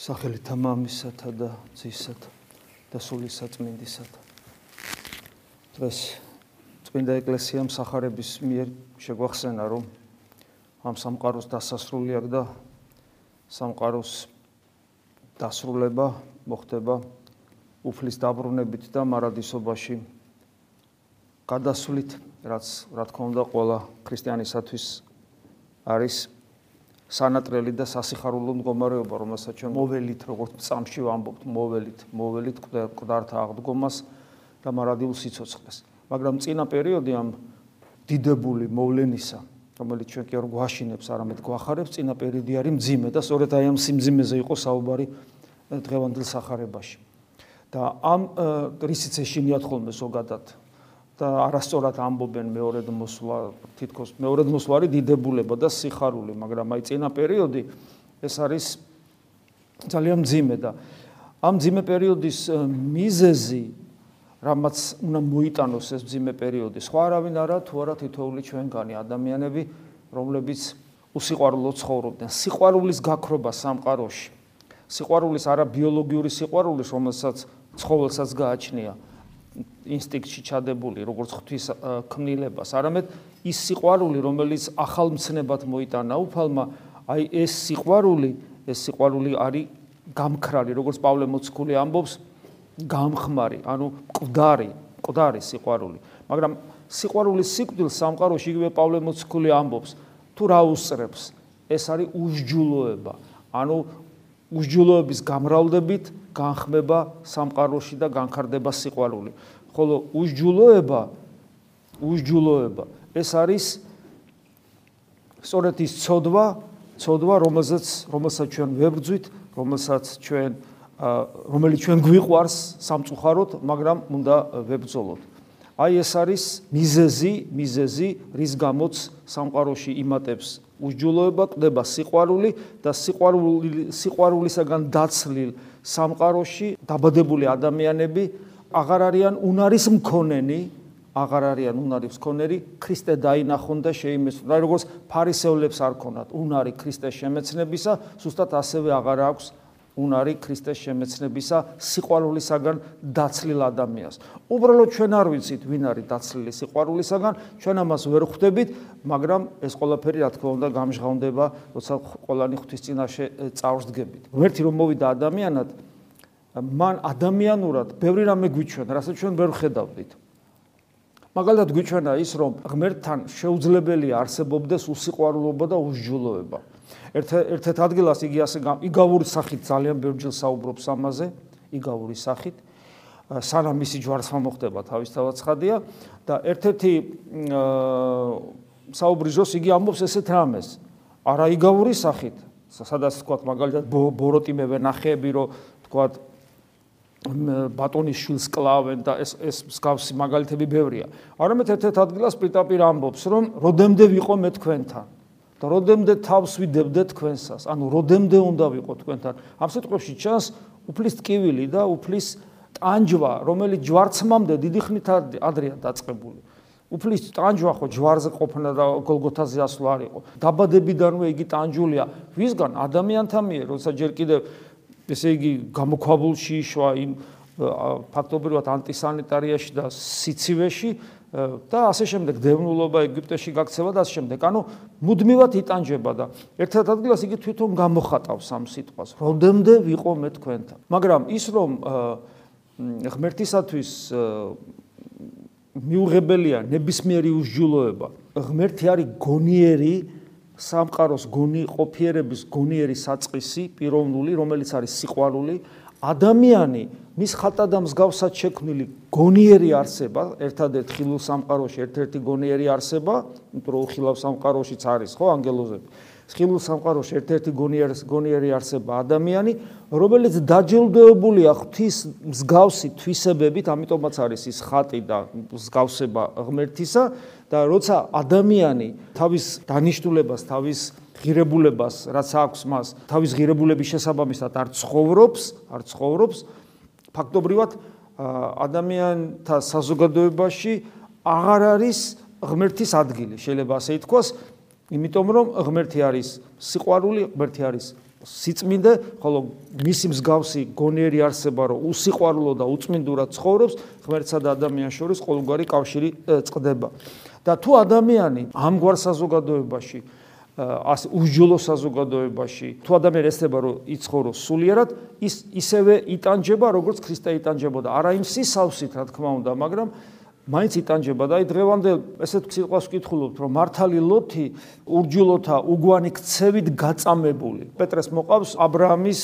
სახელითა მამისათა და ძისათა და სული საწმინდისათა. დღეს წმინდა ეკლესიამ სახარების მიერ შეგვახსენა, რომ ამ სამყაროს დასასრული აქ და სამყაროს დასრულება მოხდება უფლის დაბრუნებით და მარადისობაში გადასვლით, რაც რა თქმა უნდა ყველა ქრისტიანისათვის არის სანატრელი და სასიხარულო მდგომარეობა, რომელსაც ჩვენ მოველით, როგორც წამში ვამბობთ, მოველით, მოველით ყდართა აღდგომას და მარადილ სიცოცხლეს. მაგრამ წინა პერიოდი ამ დიდებული მოვლენისა, რომელიც ჩვენ კი არ გვაშინებს, არამედ გვახარებს, წინა პერიოდი არის მძიმე და სწორედ აი ამ სიმძიმეზე იყო საუბარი დღევანდელ სახარებაში. და ამ რისიც ეშინიათ ხოლმე ზოგადად და არასწორად ამბობენ მეორედ მოსვლა თითქოს მეორედ მოსვლა არის დიდებულება და სიხარული, მაგრამ აი წინა პერიოდი ეს არის ძალიან ძიმე და ამ ძიმე პერიოდის მიზეზი რამაც უნდა მოიტანოს ეს ძიმე პერიოდი. სხვა არავინ არა, თუ არა თითოეული ჩვენგანი ადამიანები, რომლებიც უსიყვარულო ცხოვრობდნენ. სიყვარულის გაქრობა სამყაროში. სიყვარულის არა ბიოლოგიური სიყვარულის, რომელსაც ცხოველსაც გააჩნია, ინსტინქტში ჩადებული, როგორც ღვთის ქმნილებას, არამედ ის სიყვარული, რომელიც ახალმცნებად მოიტანა უფალმა, აი ეს სიყვარული, ეს სიყვარული არის გამქრალი, როგორც პავლე მოციქული ამბობს, გამხმარი, ანუ მკვდარი, მკვდარი სიყვარული. მაგრამ სიყვარულის სიკვდილ სამყაროში იგივე პავლე მოციქული ამბობს, თუ რა უსწრებს, ეს არის უშჯულოება. ანუ უშჯულოების გამრავლდებით განხმება სამყაროში და განხარდება სიყვარული. ხოლო უშჯულოება უშჯულოება ეს არის სწორედ ის ცოდვა, ცოდვა, რომელსაც რომელსაც ჩვენ ვებრძვით, რომელსაც ჩვენ რომელიც ჩვენ გვიყვარს სამწუხაროდ, მაგრამ უნდა ვებრძოლოთ. აი ეს არის მიზეზი, მიზეზი, რის გამოც სამყაროში იმატებს უშჯულოება, ყდება სიყვარული და სიყვარული სიყვარულისაგან დაცლილ სამყაროში დაბადებული ადამიანები აღარ არიან უნარის მქონენი, აღარ არიან უნარის მქონერი, ქრისტე დაინახონ და შეიმეცნონ. აი როგორც ფარისევლებს არ ქონათ უნარი ქრისტეს შემეცნებისა, ზუსტად ასევე აღარ აქვს უნარი ქრისტეს შემეცნებისა სიყვარულისაგან დაცლილ ადამიანს. უბრალოდ ჩვენ არ ვიცით, ვინ არის დაცლილი სიყვარულისაგან, ჩვენ ამას ვერ ხვდებით, მაგრამ ეს ყველაფერი რა თქმა უნდა გამჟღავნდება, როცა ყველანი ღვთის წინაშე წავსდგებით. ღერთი რომ მოვიდა ადამიანად, მან ადამიანურად ბევრი რამე გვიჩვენა, რასაც ჩვენ ვერ ხედავდით. მაგალითად გვიჩვენა ის, რომ ღმერთთან შეუძლებელია არსებობდეს უსიყვარულობა და უსჯულოება. ერთ-ერთ ადგილას იგი ასე იგავური სახით ძალიან ბევრჯერ საუბრობს ამაზე, იგავური სახით. სანამ მისი ჯვარცმა მოხდება თავისთავად ცხადია და ერთ-ერთი საუბრის დროს იგი ამბობს ესეთ რამეს. არა იგავური სახით, სადაც თქვა მაგალითად ბოროტიმევე ნახეები, რომ თქვა ბატონის შვილს კლავენ და ეს ეს მსგავსი მაგალითები ბევრია. არამედ ერთ-ერთ ადგილას პირდაპირ ამბობს, რომ როდემდე ვიყო მე თქვენთან და როდემდე თავს ვიდებდე თქვენსას, ანუ როდემდე უნდა ვიყო თქვენთან. ამ სიტყვებში ჩანს უფლის ტკივილი და უფლის ტანჯვა, რომელიც ჯვარცმამდე დიდი ხნით ადრეა დაწყებული. უფლის ტანჯვა ხო ჯვარზე ყოფნა და გოლგოთაზე ასვლა არ იყო. დაბადებიდანვე იგი ტანჯულია. ვისგან ადამიანთა მიერ, როცა ჯერ კიდევ ესე იგი გამოქვაბულში შვა იმ ფაქტობრივად ანტისანიტარიაში და სიცივეში და ასე შემდეგ დევნულობა ეგვიპტეში გაქცევა და ასე შემდეგ. ანუ მუდმივად იტანჯება და ერთად ადგილას იგი თვითონ გამოხატავს ამ სიტყვას. როდემდე ვიყო მე თქვენთან. მაგრამ ის რომ ღმერთისათვის მიუღებელია ნებისმიერი უსჯულოება, ღმერთი არის გონიერი სამყაროს გონი ყოფიერების გონიერი საწყისი პიროვნული რომელიც არის სიყვარული ადამიანი მის ხატად მსგავსად შექმნილი გონიერი არსება ერთადერთ ხილულ სამყაროში ერთ-ერთი გონიერი არსება იმიტომ რომ ხილავ სამყაროშიც არის ხო ანგელოზები? ხილულ სამყაროში ერთ-ერთი გონიერი გონიერი არსება ადამიანი რომელიც დაჯილდოებულია ღვთის მსგავსი თვისებებით ამიტომაც არის ის ხატი და მსგავსება ღმერთისა და როცა ადამიანი თავის დანიშნულებას, თავის ღირებულებას, რაც აქვს მას, თავის ღირებულების შესაბამისად არ ცხოვრობს, არ ცხოვრობს, ფაქტობრივად ადამიანთა საზოგადოებაში აღარ არის ღმერთის ადგილი, შეიძლება ასე ითქვას, იმიტომ რომ ღმერთი არის სიყვარული, ღმერთი არის სიწმინდე, ხოლო მისი მსგავსი გონიერი არსება, რომ უსიყვარულო და უწმინდურად ცხოვრობს, ღმერთსა და ადამიანს შორის ყოველგვარი კავშირი წყდება. და თუ ადამიანი ამგვარ საზოგადოებაში ას უშჯულო საზოგადოებაში თუ ადამიანი ესება რომ იცხოვროს სულიერად ის ისევე იტანჯება როგორც ქრისტე იტანჯებოდა. არა იმ სისავსით რა თქმა უნდა მაგრამ მაინც იტანჯება და აი დღევანდელ ესეთ სიტყვას ვკითხულობთ რომ მართალი ლოთი ურჯულოთა უგვანი ქცევით გაწამებული. პეტრეს მოყავს აბრაამის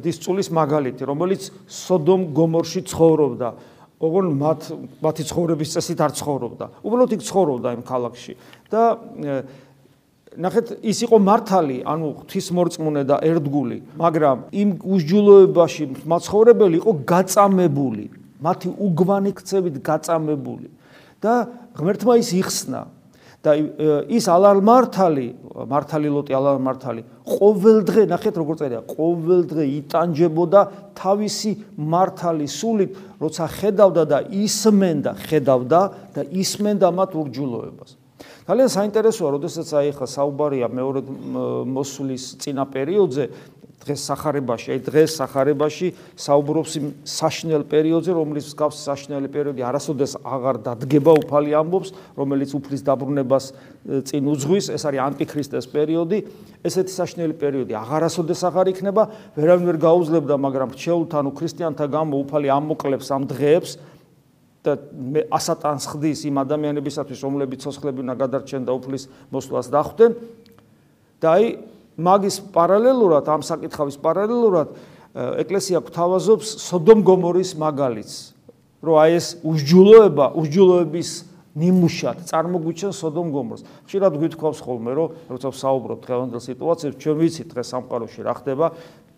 დისწulis მაგალითი რომელიც სოდომ გომორში ცხოვრობდა ოღონ მათ მათი ცხოვრების წესით არ ცხოვრობდა. უბრალოდ იქ ცხოვრობდა იმ ქალაქში. და ნახეთ ის იყო მართალი ანუ ღვთისმორწმუნე და ერთგული მაგრამ იმ უსჯულოებაში მაცხოვრებელი იყო გაწამებული. მათი უგვანი ქცევით გაწამებული. და ღმერთმა ის იხსნა და ის ალალმართალი მართალი ლოტი ალალმართალი ყოველდღე ნახეთ როგორ წერია ყოველდღე იტანჯებოდა თავისი მართალი სულით როცა ხედავდა და ისმენდა ხედავდა და ისმენდა მათ ურჯულოებას. ძალიან საინტერესოა როდესაც აი ხა საუბარია მეორე მოსulis წინა პერიოდზე დღეს сахарებაში, აი დღეს сахарებაში საუბრობს იმ საშნელ პერიოდზე, რომლის მსგავს საშნელი პერიოდი არასოდეს აღარ დადგება, უფალი ამბობს, რომელიც უფლის დაბრუნებას წინ უძღვის, ეს არის ანტიქრისტეს პერიოდი. ესეთი საშნელი პერიოდი აღარასოდეს აღარ იქნება, ვერავინ ვერ გაუძლებდა, მაგრამ რჩეულთან, ქრისტიანთა გამო უფალი ამოკლებს ამ დღეებს და მე ასატანს ხდის იმ ადამიანებისათვის, რომლებიც სოცხლები უნდა გადარჩენ და უფლის მოსვლას დახვდნენ. და აი მაგის პარალელურად ამ საკითხავის პარალელურად ეკლესია გვთავაზობს სოდომ გომორის მაგალითს რომ აი ეს უსჯულოება უსჯულოების ნიმუშად წარმოგვიჩენ სოდომ გომორს. ხშირად გვითხოვს ხოლმე რომ როცა საუბრობთ დღევანდელ სიტუაციებს ჩვენ ვიცით დღეს სამყაროში რა ხდება.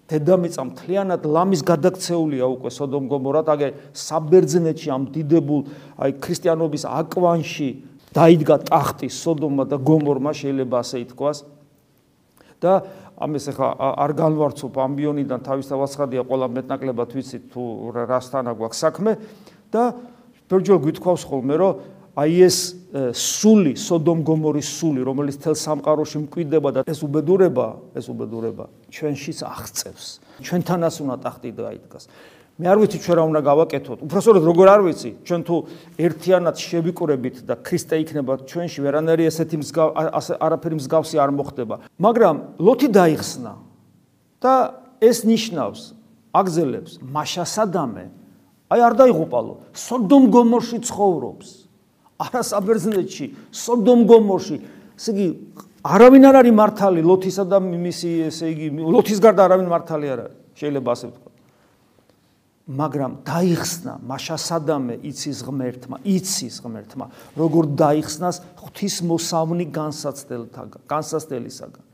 დედამიწა მთლიანად ლამის გადაქცეულია უკვე სოდომ გომორად. აგე საბერძნეთში ამ დიდებულ აი ქრისტიანობის აკვანში დაიდგა ტახტი სოდომა და გომორმა შეიძლება ასე ითქვას და ამის ახლა არ განვარცობ ამბიონიდან თავისთავადსხადია ყველა მეტნაკლებად ვიცით თუ რასთანა გვაქვს საქმე. და ბერჯოლ გვითხოვს ხოლმე რომ აი ეს სული სოდომ გომორის სული რომელიც თელ სამყაროში მკვიდრდება და ეს უბედურება ეს უბედურება ჩვენშიც აღწევს. ჩვენთანაც უნდა ტახტი დაიდგას მე არ ვიცი ჩვენ რა უნდა გავაკეთოთ. უბრალოდ როგორ არ ვიცი, ჩვენ თუ ერთიანად შევიკურებით და ქრისტე იქნება ჩვენში, ვერანაირი ესეთი მსგავსი არაფერი მსგავსი არ მოხდება. მაგრამ ლოთი დაიხსნა და ეს ნიშნავს აგზელებს მაშასადამე. აი არ დაიღუპალო. სოდომ გომორში ცხოვრობს. არა საბერძნეთში, სოდომ გომორში. ესე იგი არავინ არ არის მართალი ლოთისა და მისი ესე იგი ლოთის გარდა არავინ მართალი არ არის. შეიძლება ასე ვთქვა. მაგრამ დაიხსნა მაშასადამე იცის ღმერთმა იცის ღმერთმა როგორ დაიხსნას ღვთის მოსავნი განსაცდელთაგან განსაცდელისაგან.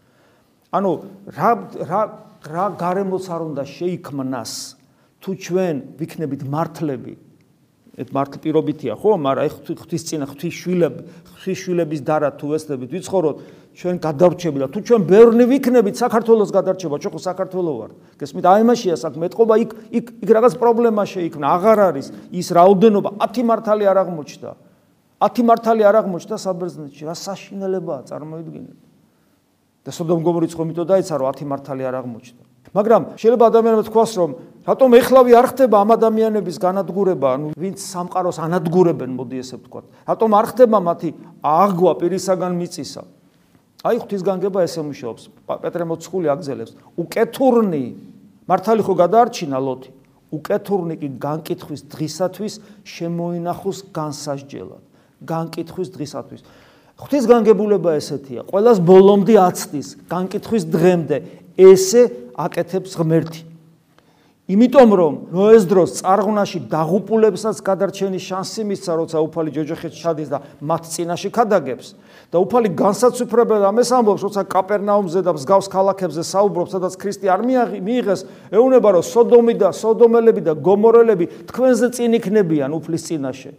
ანუ რა რა რა გარემოც არ უნდა შეიქმნას თუ ჩვენ ვიქნებით მართლები. ეს მართლ პირობითია ხო? მაგრამ ღვთის წინა ღვთის შვილები ღვთის შვილების დარა თუ ესდებით ვიცხოვროთ ჩვენ გადარჩები და თუ ჩვენ ბევრნი ვიქნებით საქართველოს გადარჩება, ჩვენ ხო საქართველო ვარ. გესმით, აი მაშია საქმე, მეტყობა იქ იქ იქ რაღაც პრობლემა შეიქმნა, აღარ არის ის რაოდენობა 10 მართალი არ აღმოჩნდა. 10 მართალი არ აღმოჩნდა საბერძნეთში, რა საშინელებაა, წარმოიდგინეთ. და სოდომ გომორიც ხომ ითო დაიცა რომ 10 მართალი არ აღმოჩნდა. მაგრამ შეიძლება ადამიანებს თქვას რომ რატომ ეხლავი არ ხდება ამ ადამიანების განადგურება, ანუ ვინც სამყაროს ანადგურებენ, მოდი ესე ვთქვა. რატომ არ ხდება მათი აღგვა პირისაგან მიწისა? აი ღვთისგანგება ესე მუშაობს. პეტრე მოცხული აგზელებს. უკეთურნი მართალი ხო გადაარჩინა ლოთი. უკეთურნი კი განკითხვის დღისათვის შემოინახოს განსასჯელად. განკითხვის დღისათვის. ღვთისგანგებულება ესეთია. ყოველას ბოლომდე აცდის განკითხვის დღემდე ესე აკეთებს ღმერთი. იმიტომ რომ ნოეს დროს წარღვნაში დაღუპულებსაც გადარჩენის შანსი მისცა, როცა უფალი ჯოჯოხეთში ჩადის და მათ წინაშე ქადაგებს და უფალი განსაცვიფრებელ ამეს ამბობს, როცა კაპერნაუმზე და მსგავს ქალაქებზე საუბრობს, სადაც ქრისტე არ მიიღეს, ეუბნება რომ სოდომი და სოდომელები და გომორელები თქვენზე წინ იქნებიან უფლის წინაშე.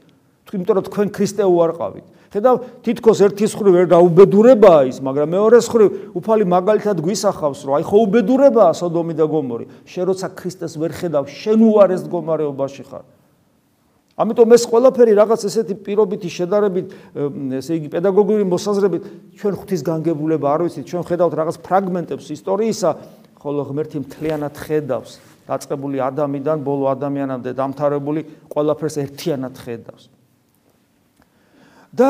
იმიტომ რომ თქვენ ქრისტე უარყავით. ხედავ თითქოს ერთის ხრი ვერ დაუბედურებაა ის მაგრამ მეორეს ხრი უფალი მაგალითად გვისახავს რომ აი ხო უბედურებაა სოდომი და გომორი შენ როცა ქრისტეს ვერ ხედავ შენ უარეს მდგომარეობაში ხარ. ამიტომ ეს ყველაფერი რაღაც ესეთი პირობითი შედარებით ესე იგი პედაგოგიური მოსაზრებით ჩვენ ღვთის განგებულება არ ვიცით. ჩვენ ხედავთ რაღაც ფრაგმენტებს ისტორიისა ხოლო ღმერთი მთლიანად ხედავს. დაწყებული ადამიანიდან ბოლო ადამიანამდე დამთავრებული ყველაფერს ერთიანად ხედავს. და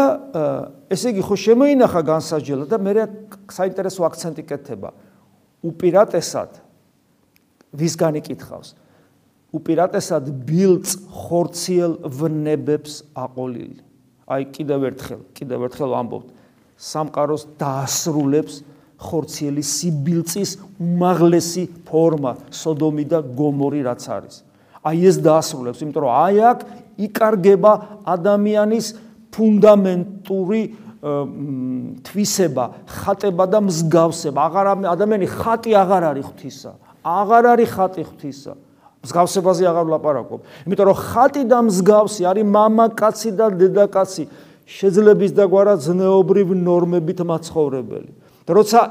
ესე იგი ხო შემოინახა განსაჯელა და მე საინტერესო აქცენტი კეთება. უპირატესად ვისგან იკითხავს? უპირატესად ბილწ ხორციელ ვნებებს აყოლილი. აი კიდევ ერთხელ, კიდევ ერთხელ ვამბობთ, სამყაროს დაასრულებს ხორციელი სიბილწის უმაღლესი ფორმა, სოდომი და გომორი რაც არის. აი ეს დაასრულებს, იმიტომ რომ აი აქ იკარგება ადამიანის ფუნდამენტური თვისება, ხატება და მსგავსება. აღარ ადამიანი ხატი აღარ არის ღვთისა. აღარ არის ხატი ღვთისა. მსგავსებაზე აღარ ვლაპარაკობ. იმიტომ რომ ხატი და მსგავსი არის მამაკაცი და დედაკაცი, შეძლების და გვარა ზნეობრივ ნორმებით მაცხოვრებელი. და როცა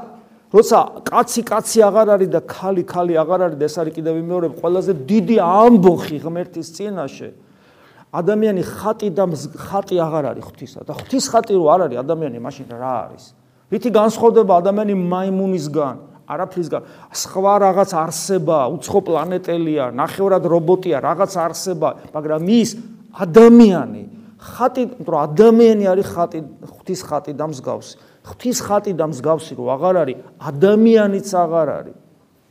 როცა კაცი კაცი აღარ არის და ხალი ხალი აღარ არის და ეს არის კიდევ მეორე ყველაზე დიდი ამბოხი ღმერთის წინაშე. ადამიანი ხატი და ხატი აღარ არის ღვთისა და ღვთის ხატი რო არ არის ადამიანი მაშინ რა არის? რითი განსხვავდება ადამიანი მაიმუნისგან? არაფრისგან სხვა რაღაც არსება, უცხო პლანეტელია, ნახევრად რობოტია, რაღაც არსება, მაგრამ ის ადამიანი ხატი, რომ ადამიანი არის ხატი, ღვთის ხატი და მსგავსი. ღვთის ხატი და მსგავსი რო აღარ არის, ადამიანიც აღარ არის.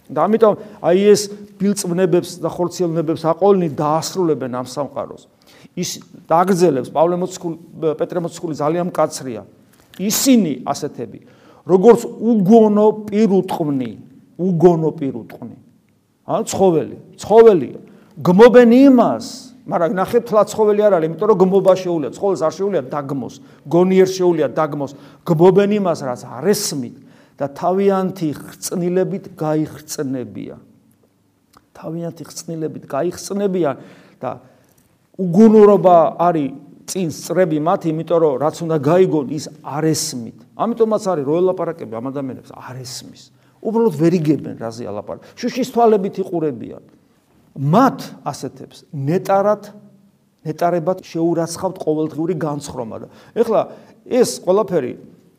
და ამიტომ აი ეს ბილწვნებებს და ხორციელნებებს აყოლნი დაასრულებენ ამ სამყაროს. ის დააგრძელებს პავლე მოციქული, პეტრე მოციქული ძალიან მკაცრია. ისინი ასეთები როგორც უგონო პირუტყვნი, უგონო პირუტყვნი. ა ცხოველი, ცხოველია. გმობენ იმას, მაგრამ ნახეთ თლა ცხოველი არ არის, იმიტომ რომ გმობა შეუულია, ცხოველს არ შეუულია დაგმოს, გონიერ შეუულია დაგმოს. გმობენ იმას, რაც არესმით და თავიანთი ხრწნილებით გაიხრწნებია. თავიანთი ხრწნილებით გაიხრწნებია და უგუნურობა არის წინ სწრები მათ, იმიტომ რომ რაც უნდა გაიგონ ის არესმით. ამიტომაც არის რო ელაპარაკები ამ ადამიანებს არესმის. უბრალოდ ვერ იგებენ რაზე ალაპარაკ. შუშის თვალებით იყურებიან. მათ ასეთებს ნეტარად ნეტარებად შეურაცხავთ ყოველდღიური განცხრომა და ეხლა ეს ყველაფერი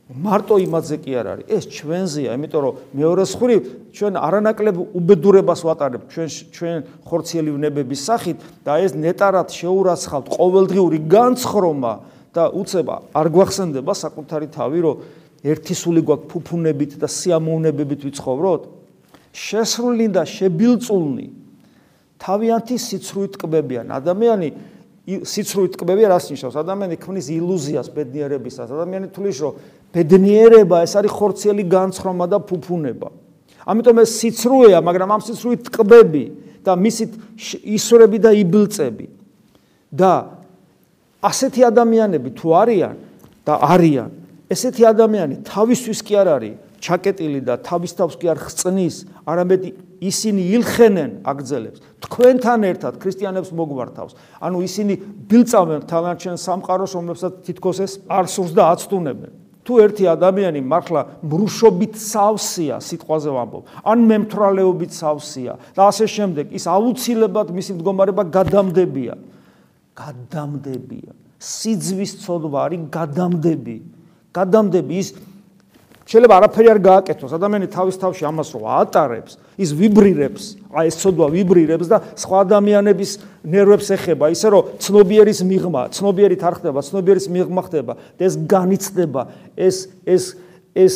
მარტო იმაზე კი არ არის, ეს ჩვენზეა, იმიტომ რომ მეორე ხრი ჩვენ არანაკლებ უბედურებას ვატარებ ჩვენ ჩვენ ხორციელი ვნებების სახით და ეს ნეტარად შეურაცხავთ ყოველდღიური განცხრომა და უცება არ გვახსენდება საკუთარი თავი, რომ ერთი სული გვაქვს ფუფუნებით და სიამოვნებებით ვიცხოვროთ? შესრული და შებილწულნი თავიანთი სიცრუით ტკბებიან. ადამიანი სიცრუით ტკბებია რას ნიშნავს? ადამიანი ქმნის ილუზიას ბედნიერებისას. ადამიანი თulis რომ ბედნიერება ეს არის ხორციელი განცხრომა და ფუფუნება. ამიტომ ეს სიცრუეა, მაგრამ ამ სიცრუით ტკბები და მისით ისრები და იბლწები. და ასეთი ადამიანები თუ არიან და არიან, ესეთი ადამიანი თავისთვის კი არ არის ჩაკეტილი და თავის თავს კი არ ხწნის, არამედ ისინი ილხენენ აგძელებს თქვენთან ერთად ქრისტიანებს მოგვართავს. ანუ ისინი ბილწავენ თანაჩენ სამყაროს, რომლებსაც თითქოს ეს არ სურს და აცტუნებენ. თუ ერთი ადამიანი მართლა მრუშობით სავსეა, სიტყვაზე ვამბობ, ან მემთრალეობით სავსეა და ასე შემდეგ, ის აუცილებლად მისი მდგომარეობა გადამდებია. გადამდებია. სიძვის ცოდვა არის გადამდები. გადამდები ის შეიძლება არაფერი არ გააკეთოს. ადამიანი თავის თავში ამას რო ატარებს, ის ვიბრირებს, აი ეს ცოდვა ვიბრირებს და სხვა ადამიანების ნერვებს ეხება, ისე რომ ცნობიერის მიღმა, ცნობიერი თარხდება, ცნობიერის მიღმა ხდება და ეს განიცდება, ეს ეს ეს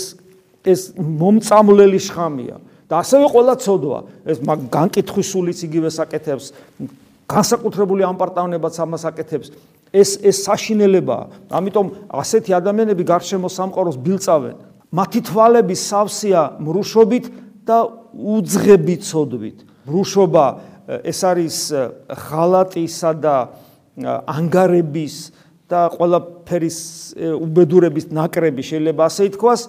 ეს მომწამლელი შხამია. და ასევე ყველა ცოდვა, ეს განკითხვის სულიც იგივე საკეთებს, განსაკუთრებული ამპარტავნებაც ამას აკეთებს. ეს ეს საშინელებაა. ამიტომ ასეთი ადამიანები გარშემო სამყაროს ბილწავენ. მათი თვალები სავსეა მრუშობით და უძღები ცოდვით. მრუშობა ეს არის ღალატისა და ანგარების და ყველაფერის უბედურების ნაკრები შეიძლება ასე ითქვას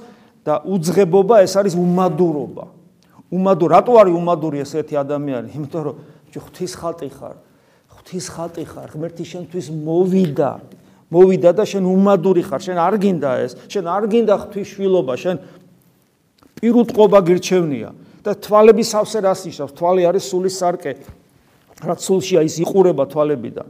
და უძღებობა ეს არის უმადურობა. უმადურ რატო არის უმადური ესეთი ადამიანი? იმიტომ რომ ღვთის ხალხი ხარ. ღვთის ხალხი ხარ, ღმერთი შენთვის მოვიდა. მოვიდა და შენ უმადური ხარ, შენ არ გინდა ეს, შენ არ გინდა ღვთისშვილობა, შენ პირუტყობა გირჩევნია და თვალების სავსე რას ნიშნავს? თვალი არის სულის სარკე. რაც სულშია ის იყურება თვალებიდან.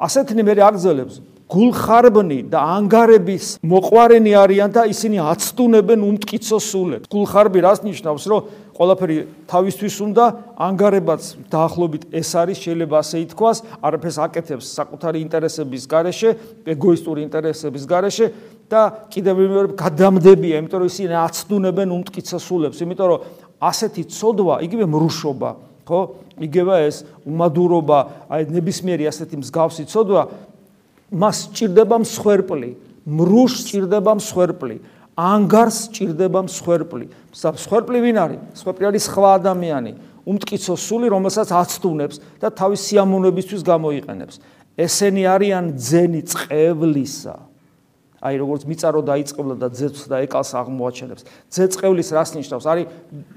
ასეთნი მე აგზელებს გულხარბნი და ანგარების მოყვარენი არიან და ისინი აცდუნებენ უმტკიცო სულებს. გულხარბი რას ნიშნავს, რომ ყველაფერი თავისთვის უნდა ანგარებაც დაახლოებით ეს არის შეიძლება ასე ითქვას, არაფერს აკეთებს საკუთარი ინტერესების გარეშე, ეგოისტური ინტერესების გარეშე და კიდევ მეორე გადამდებია, იმიტომ რომ ისინი აცდუნებენ უმტკიცო სულებს, იმიტომ რომ ასეთი ცოდვა, იგივე მრუშობა, ხო? იგივე ეს უმადურობა, აი ნებისმიერი ასეთი მსგავსი ცოდვა მას ჭირდება მსხვერპლი, მრუშს ჭირდება მსხვერპლი, ანგარს ჭირდება მსხვერპლი. მსხვერპლი ვინ არის? მსხვერპლი არის სხვა ადამიანი, უმტკიცო სული, რომელსაც აცდუნებს და თავის სიამოვნებისთვის გამოიყენებს. ესენი არიან ძენი წყევლისა. აი როგორც მიწარო დაიწყებლა და ძეც და ეკალს აღმოაჩენებს. ძე წყევლის რას ნიშნავს? არის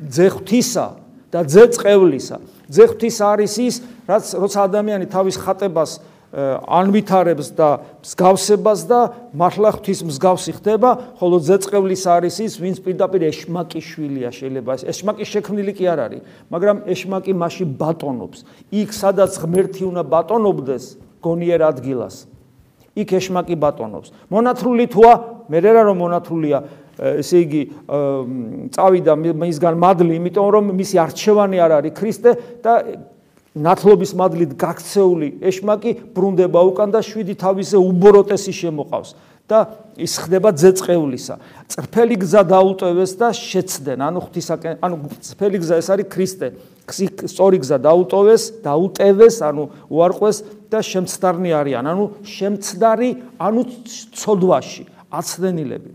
ძე ღვთისა და ძე წყევლისა. ძე ღვთის არის ის, რაც როცა ადამიანი თავის ხატებას ანვითარებს და მსგავსებას და მართლა ღვთის მსგავსი ხდება, ხოლო ზეწყევლის არის ის, ვინც პირდაპირ ეშმაკის შვილია შეიძლება. ეშმაკის შექმნილი კი არ არის, მაგრამ ეშმაკი მასში ბატონობს. იქ სადაც ღმერთი უნდა ბატონობდეს, გონიერ ადგილას. იქ ეშმაკი ბატონობს. მონათრული თუა, მე რა რომ მონათრულია, ესე იგი წავიდა მისგან მადლი, იმიტომ რომ მისი არჩევანი არ არის ქრისტე და ნათლობის მადლით გაქცეული ეშმაკი ბრუნდება უკან და შვიდი თავისზე უბოროტესი შემოყავს და ის ხდება ძეწყევლისა. წრფელი გზა დაუტოვეს და შეცდნენ. ანუ ღვთისაკენ, ანუ წრფელი გზა ეს არის ქრისტე. სწორი გზა დაუტოვეს, დაუტევეს, ანუ უარყვეს და შემცდარნი არიან. ანუ შემცდარი, ანუ ცოდვაში, აცდენილები.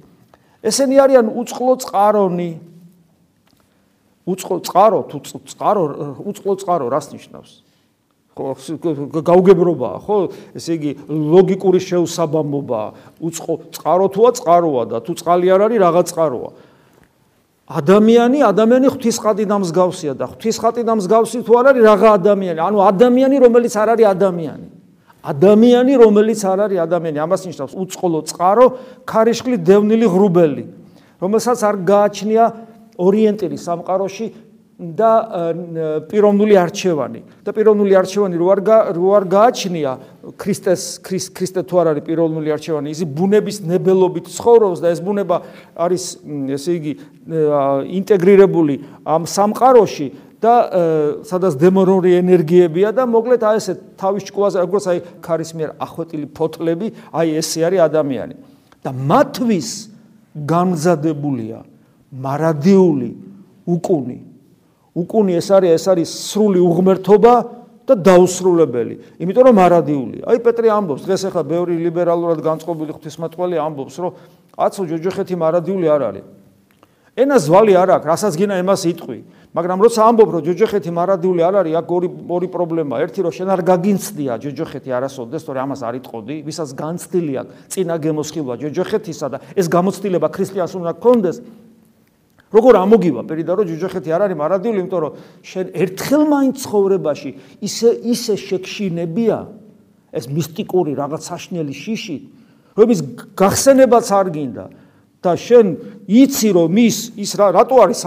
ესენი არიან უწყლო წყარონი, უწყო წყარო თუ წყარო უწყლო წყარო რას ნიშნავს? ხო გაუგებრობაა, ხო? ესე იგი ლოგიკური შეუსაბამობაა. უწყო წყარო თუა წყაროა და თუ წყალი არ არის რაღაც წყაროა. ადამიანი, ადამიანი ღვთისხატი დამსგავსია და ღვთისხატი დამსგავსი თუ არ არის რაღა ადამიანი? ანუ ადამიანი, რომელიც არ არის ადამიანი. ადამიანი, რომელიც არ არის ადამიანი, ამას ნიშნავს უწყლო წყარო, ქარიშხლი დევნილი ღრუბელი, რომელსაც არ გააჩნია ორიენტირი სამყაროში და პიროვნული არჩევანი. და პიროვნული არჩევანი რო არ რო არ გააჩნია ქრისტეს ქრისტე თუ არ არის პიროვნული არჩევანი ისი ბუნების ნებელობით ცხოვრობს და ეს ბუნება არის ესე იგი ინტეგრირებული ამ სამყაროში და სადაც დემონური ენერგიებია და მოკლედ აი ესე თავის ჭკუაზე როგორც აი ქარისმიერ ახვეტილი ფოთლები აი ესე არის ადამიანი. და მათთვის გამზადებულია მარადიული უკუნი. უკუნი ეს არის ეს არის სრული უღმერთობა და დაუსრულებელი. იმიტომ რომ მარადიულია აი პეტრე ამბობს დღეს ახლა ბევრი ლიბერალურად განწყობილი ღვთისმეტყველი ამბობს რომ აცო ჯოჯოხეთი მარადიული არ არის. ენა ზვალი არ აქვს რასაც გინა ემას იტყვი. მაგრამ როცა ამბობ რომ ჯოჯოხეთი მარადიული არ არის აქ ორი ორი პრობლემა. ერთი რომ შენ არ გაგინცდია ჯოჯოხეთი არასოდეს თორე ამას არ იტყოდი ვისაც განცდილი აქვს წინა გემოსხილვა ჯოჯოხეთისა და ეს გამოცდილება ქრისტიანს უნდა გქონდეს როგორ ამოგივა? პერიდარო ჯუჯოხეთი არ არის მარადიული, იმიტომ რომ შენ ერთხელ მაინც ცხოვრებაში ისე ისე შეკშინებია ეს მისტიკური რაღაც საშნელი შიში, რომის გახსენებაც არ გინდა. და შენ იცი რომ ის ის რატო არის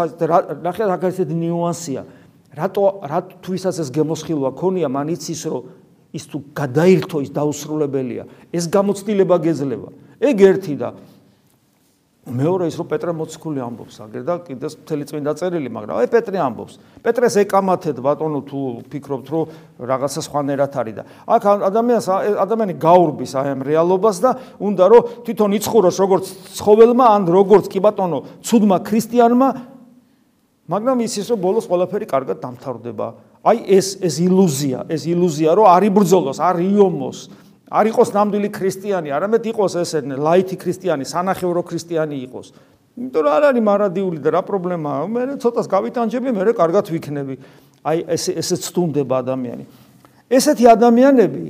ნახე რა გასეთ ნიუანსია. რატო რატო თვისაც ეს გემოსხილვა ქონია მან იცის რომ ის თუ გადაირთო ის დაუსრულებელია. ეს გამოცდილება გეძლება ეგ ერთი და მეორე ის რომ პეტრე მოციქული ამბობს აგერ და კიდე მთელი წმინდა წერილი მაგრამ აი პეტრე ამბობს. პეტრეს ეკამათეთ ბატონო თუ ფიქრობთ რომ რაღაცა სხვანაირად არის და. აქ ადამიანს ადამიანი გაურბის აი ამ რეალობას და უნდა რომ თვითონ იცხოვროს როგორც ცხოველმა ან როგორც კი ბატონო ცუდმა ქრისტიანმა. მაგრამ ის ის რომ ბოლოს ყველაფერი კარგად დამთავრდება. აი ეს ეს ილუზია ეს ილუზია რომ არ იბრძოლოს არ იომოს არ იყოს ნამდვილი ქრისტიანი, არამედ იყოს ესე ლაითი ქრისტიანი, სანახევრო ქრისტიანი იყოს. იმიტომ რომ არ არის მარადიული და რა პრობლემაა? მე ცოტას გავიტანჯები, მე კარგად ვიქნები. აი ეს ესე ცდუნდება ადამიანი. ესეთი ადამიანები,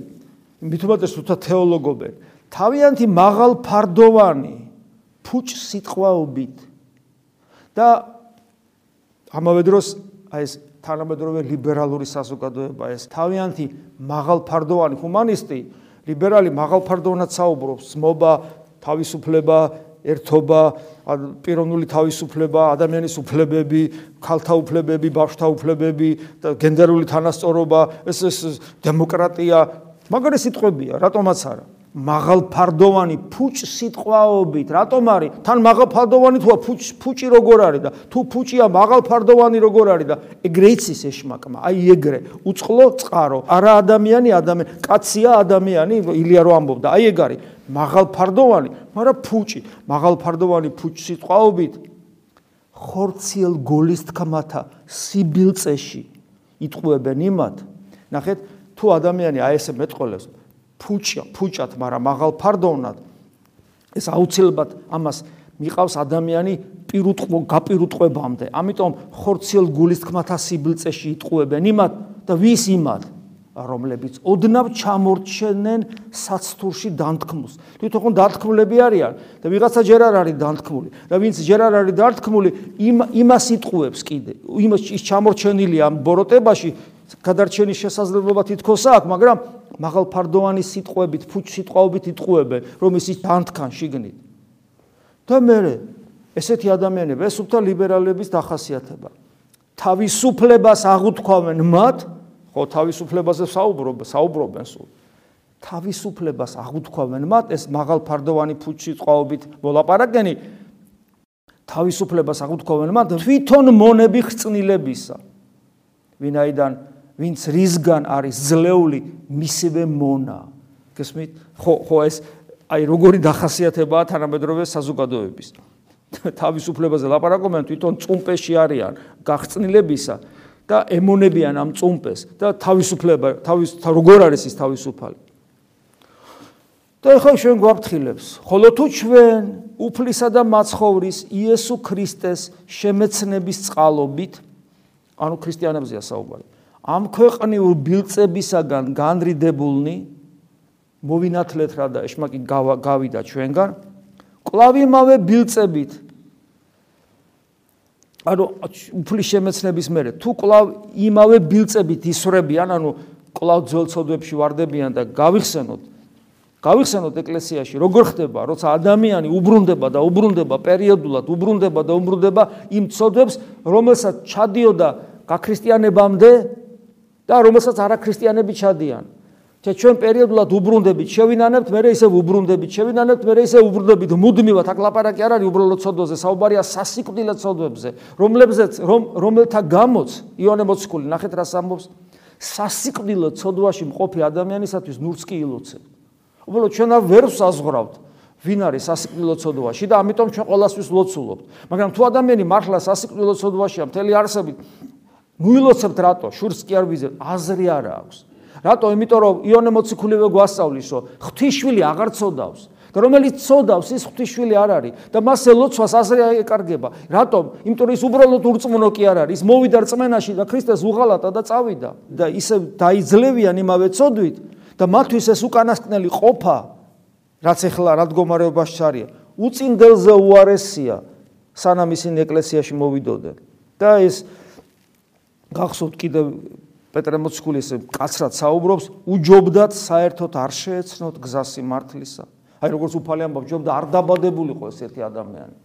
მithumates თუთა თეოლოგობენ, თავიანთი მაღალ ფარდოვანი ფუჭ სიტყვაობით და ამავე დროს აი ეს თანამედროვე ლიბერალური საზოგადოება ეს თავიანთი მაღალ ფარდოვანი ჰუმანისტი ლიბერალი მაღალფარდოვნად საუბრობს. მობა თავისუფლება ერთობა პიროვნული თავისუფლება ადამიანის უფლებები ქალთა უფლებები ბავშვთა უფლებები გენდერული თანასწორობა. ეს ეს დემოკრატია. მაგარი სიტყვებია რატომაც არა მაღალფარდოვანი ფუჭ სიტყვაობით. რატომ არის? თან მაღალფარდოვანი თუა ფუჭ ფუჭი როგორ არის და თუ ფუჭია მაღალფარდოვანი როგორ არის და ეგრე იცის ეშმაკმა. აი ეგრე. უწყლო წყარო. არა ადამიანი ადამიანი კაცია ადამიანი ილია რო ამბობდა. აი ეგ არის. მაღალფარდოვანი მაგრამ ფუჭი. მაღალფარდოვანი ფუჭ სიტყვაობით. ხორციელ გოლის თქმათა სიბილწეში იტყუებენ იმათ. ნახეთ თუ ადამიანი აი ესე მეტყოლებს ფუჭა ფუჭათ მაგრამ მაღალფარდოვნად ეს აუცილებლად ამას მიყავს ადამიანი პირუტყო გაპირუტყვებამდე ამიტომ ხორციელ გულის თქმათა სიბილწეში იტყუებენ იმათ და ვის იმათ რომლებიც ოდნავ ჩამორჩენენ საცთურში დანთქმულს. თვითონ დანთქმულები არიან და ვიღაცა ჯერ არ არის დანთქმული. და ვინც ჯერ არ არის დანთქმული, იმ იმას იტყუებს კიდე. იმას ის ჩამორჩენილია ამ ბოროტებაში, გადარჩენის შესაძლებლობა თითქოს აქვს, მაგრამ მაღალფარდოვანი სიტყვებით, ფუჭ სიტყვაობით იტყუებენ, რომ ის დანთქან შიგნით. და მე ესეთი ადამიანები, ეს უფრო ლიბერალების დახასიათება. თავისუფლებას აღუთქვამენ მათ ხო თავისუფლებაზე საუბრობ საუბრობენ სულ თავისუფლებას აღუთქვამენ მათ ეს მაღალფარდოვანი ფუჩი წყაობით მოლაპარაკენი თავისუფლებას აღუთქვამენ მათ თვითონ მონები ხრწნილებისა ვინაიდან ვინც რისგან არის ძლეული მისივე მონა. გესმით? ხო ხო ეს აი როგორი დახასიათებაა თანამედროვე საზოგადოების. თავისუფლებაზე ლაპარაკობენ თვითონ წუმპეში არიან გახწნილებისა და ემონებიან ამ წუმპეს და თავისუფლება თავის როგორ არის ის თავისუფალი? და ახლა ჩვენ გვაფრთხილებს. ხოლო თუ ჩვენ უფლისა და მაცხოვრის იესო ქრისტეს შემეცნების წყალობით ანუ ქრისტიანებზეა საუბარი ამ ქვეყნიურ ბილწებისაგან განრიდებულნი მოვინათლეთ რა და ეშმაკი გავიდა ჩვენგან. კლავ იმავე ბილწებით. ანუ უფლის შემეცნების მერე თუ კლავ იმავე ბილწებით ისრებიან ანუ კლავ ძელცოდვებში واردებიან და გავიხსენოთ გავიხსენოთ ეკლესიაში როგორ ხდება როცა ადამიანი უბრუნდება და უბრუნდება პერიოდულად უბრუნდება და უბრუნდება იმ ცოდვებს რომელსაც ჩადიოდა გაქრისტიანებამდე და რომელსაც არაქრისტიანები ჩადიან. და ჩვენ პერიოდულად უბრუნდებით, შევინანებთ, მე ისე უბრუნდებით, შევინანებთ, მე ისე უბრუნდებით, მუდმივად აქ ლაპარაკი არ არის უბრალოდ ცოდვაზე, საუბარია სასიკვდილო ცოდვებზე, რომლებზეც რომ რომელთა გამოც იონე მოციქული ნახეთ რა ამბობს, სასიკვდილო ცოდვაში მყოფი ადამიანისათვის ნურც კი ილოცე. უბრალოდ ჩვენ არ ვერ საზღრავთ ვინ არის სასიკვდილო ცოდვაში და ამიტომ ჩვენ ყოველასთვის ლოცულობთ. მაგრამ თუ ადამიანი მართლა სასიკვდილო ცოდვაშია მთელი არსებით, ნუ ილოცებთ რატო? შურს კი არ ვიზეთ, აზრი არ აქვს. რატო? იმიტომ რომ იონე მოციქულივე გვასწავლის, რომ ღვთისშვილი აღარ წოდავს. და რომელიც წოდავს, ის ღვთისშვილი არ არის და მასე ლოცვას აზრი ეკარგება. რატომ? იმიტომ ის უბრალოდ ურწმუნო კი არ არის. მოვიდა რწმენაში და ქრისტეს უღალატა და წავიდა და ისე დაიძლებიან იმავე წოდვით და მათთვის ეს უკანასკნელი ყოფა რაც ეხლა რა მდგომარეობაში არია, უწინდელზე უარესია სანამ ისინი ეკლესიაში მოვიდოდნენ. და ეს გახსოვთ კიდევ პეტრე მოციქულის კაცრად საუბრობს, უჯობდათ საერთოდ არ შეეცნოთ გზას სიმართლისა. აი როგორც უფალი ამბობს, ჯობდა არ დაბადებულიყო ესეთი ადამიანი.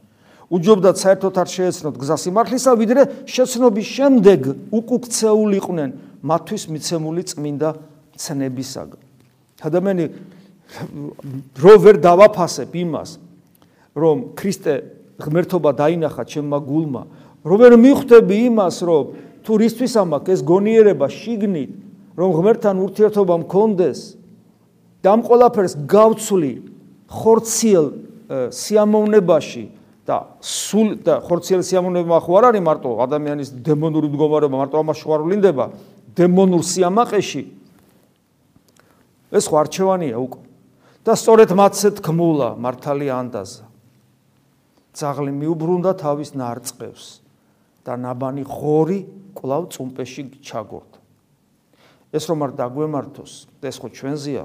უჯობდათ საერთოდ არ შეეცნოთ გზას სიმართლისა, ვიდრე შეცნობის შემდეგ უკუქცეულიყვნენ მათთვის მიცემული წმინდა ცნებისაგან. ადამიანი რო ვერ დავაფასებ იმას, რომ ქრისტე ღმერთობა დაინახა ჩემმა გულმა, რო ვერ მიხვდები იმას, რომ თუ რისთვის ამაკ ეს გონიერება შიგნით რომ ღმერთთან ურთიერთობა მქონდეს და ამ ყველაფერს გავცვლი ხორციელ სიამოვნებაში და სულ და ხორციელ სიამოვნება ხო არ არის მარტო ადამიანის დემონური მდგომარეობა მარტო ამას შევარულინდება დემონურ სიამაყეში? ეს ხო არჩევანია უკვე. და სწორედ მათზე თქმულა მართალი ანდაზა. ძაღლი მიუბრუნდა თავის ნარწყევს და ნაბანი ღორი კლავ წუმპეში ჩაგორდა. ეს რომ არ დაგვემართოს, ეს ხო ჩვენზეა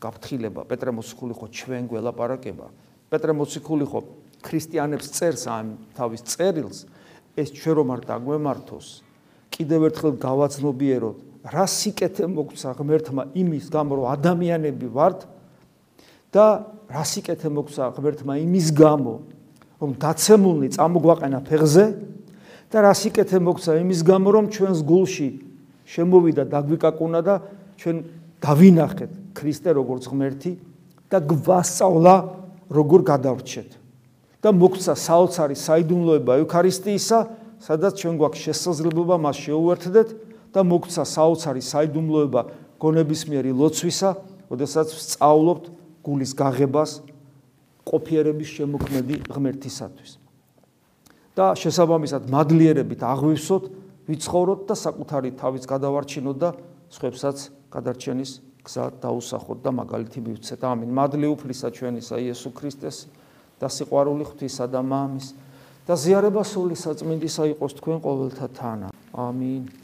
გაფრთხილება, პეტრე მოციქული ხო ჩვენ გველაპარაკება. პეტრე მოციქული ხო ქრისტიანებს წერს ამ თავის წერილს, ეს ჩვენ რომ არ დაგვემართოს, კიდევ ერთხელ გავაცნობიეროთ, რა სიკეთე მოგცა ღმერთმა იმის გამო, რომ ადამიანები ვართ და რა სიკეთე მოგცა ღმერთმა იმის გამო, რომ დაცემულნი წამოგვაყენა ფეხზე და რა სიკეთე მოგცა იმის გამო რომ ჩვენს გულში შემოვიდა დაგვიკაკუნა და ჩვენ დავინახეთ ქრისტე როგორც ღმერთი და გვასწავლა როგორ გადავრჩეთ. და მოგცა საოცარი საიდუმლოება ევქარისტიისა, სადაც ჩვენ გვაქვს შესაძლებლობა მას შეუერთდეთ და მოგცა საოცარი საიდუმლოება გონებისმიერი ლოცვისა, ოდესაც სწავლობთ გულის გაღებას ყოფიერების შემოქმედი ღმერთისათვის. და შესაბამისად მადლიერებით აღვივსოთ, ვიცხოვროთ და საკუთარი თავის გადავარჩინოთ და სხვებსაც გადარჩენის გზა დაუსახოთ და მაგალითი მივცეთ. ამინ. მადლი უფლისა ჩვენისა იესო ქრისტეს და სიყვარული ღვთისა და მამის და ზიარება სული საწმინდისა იყოს თქვენ ყოველთა თანა. ამინ.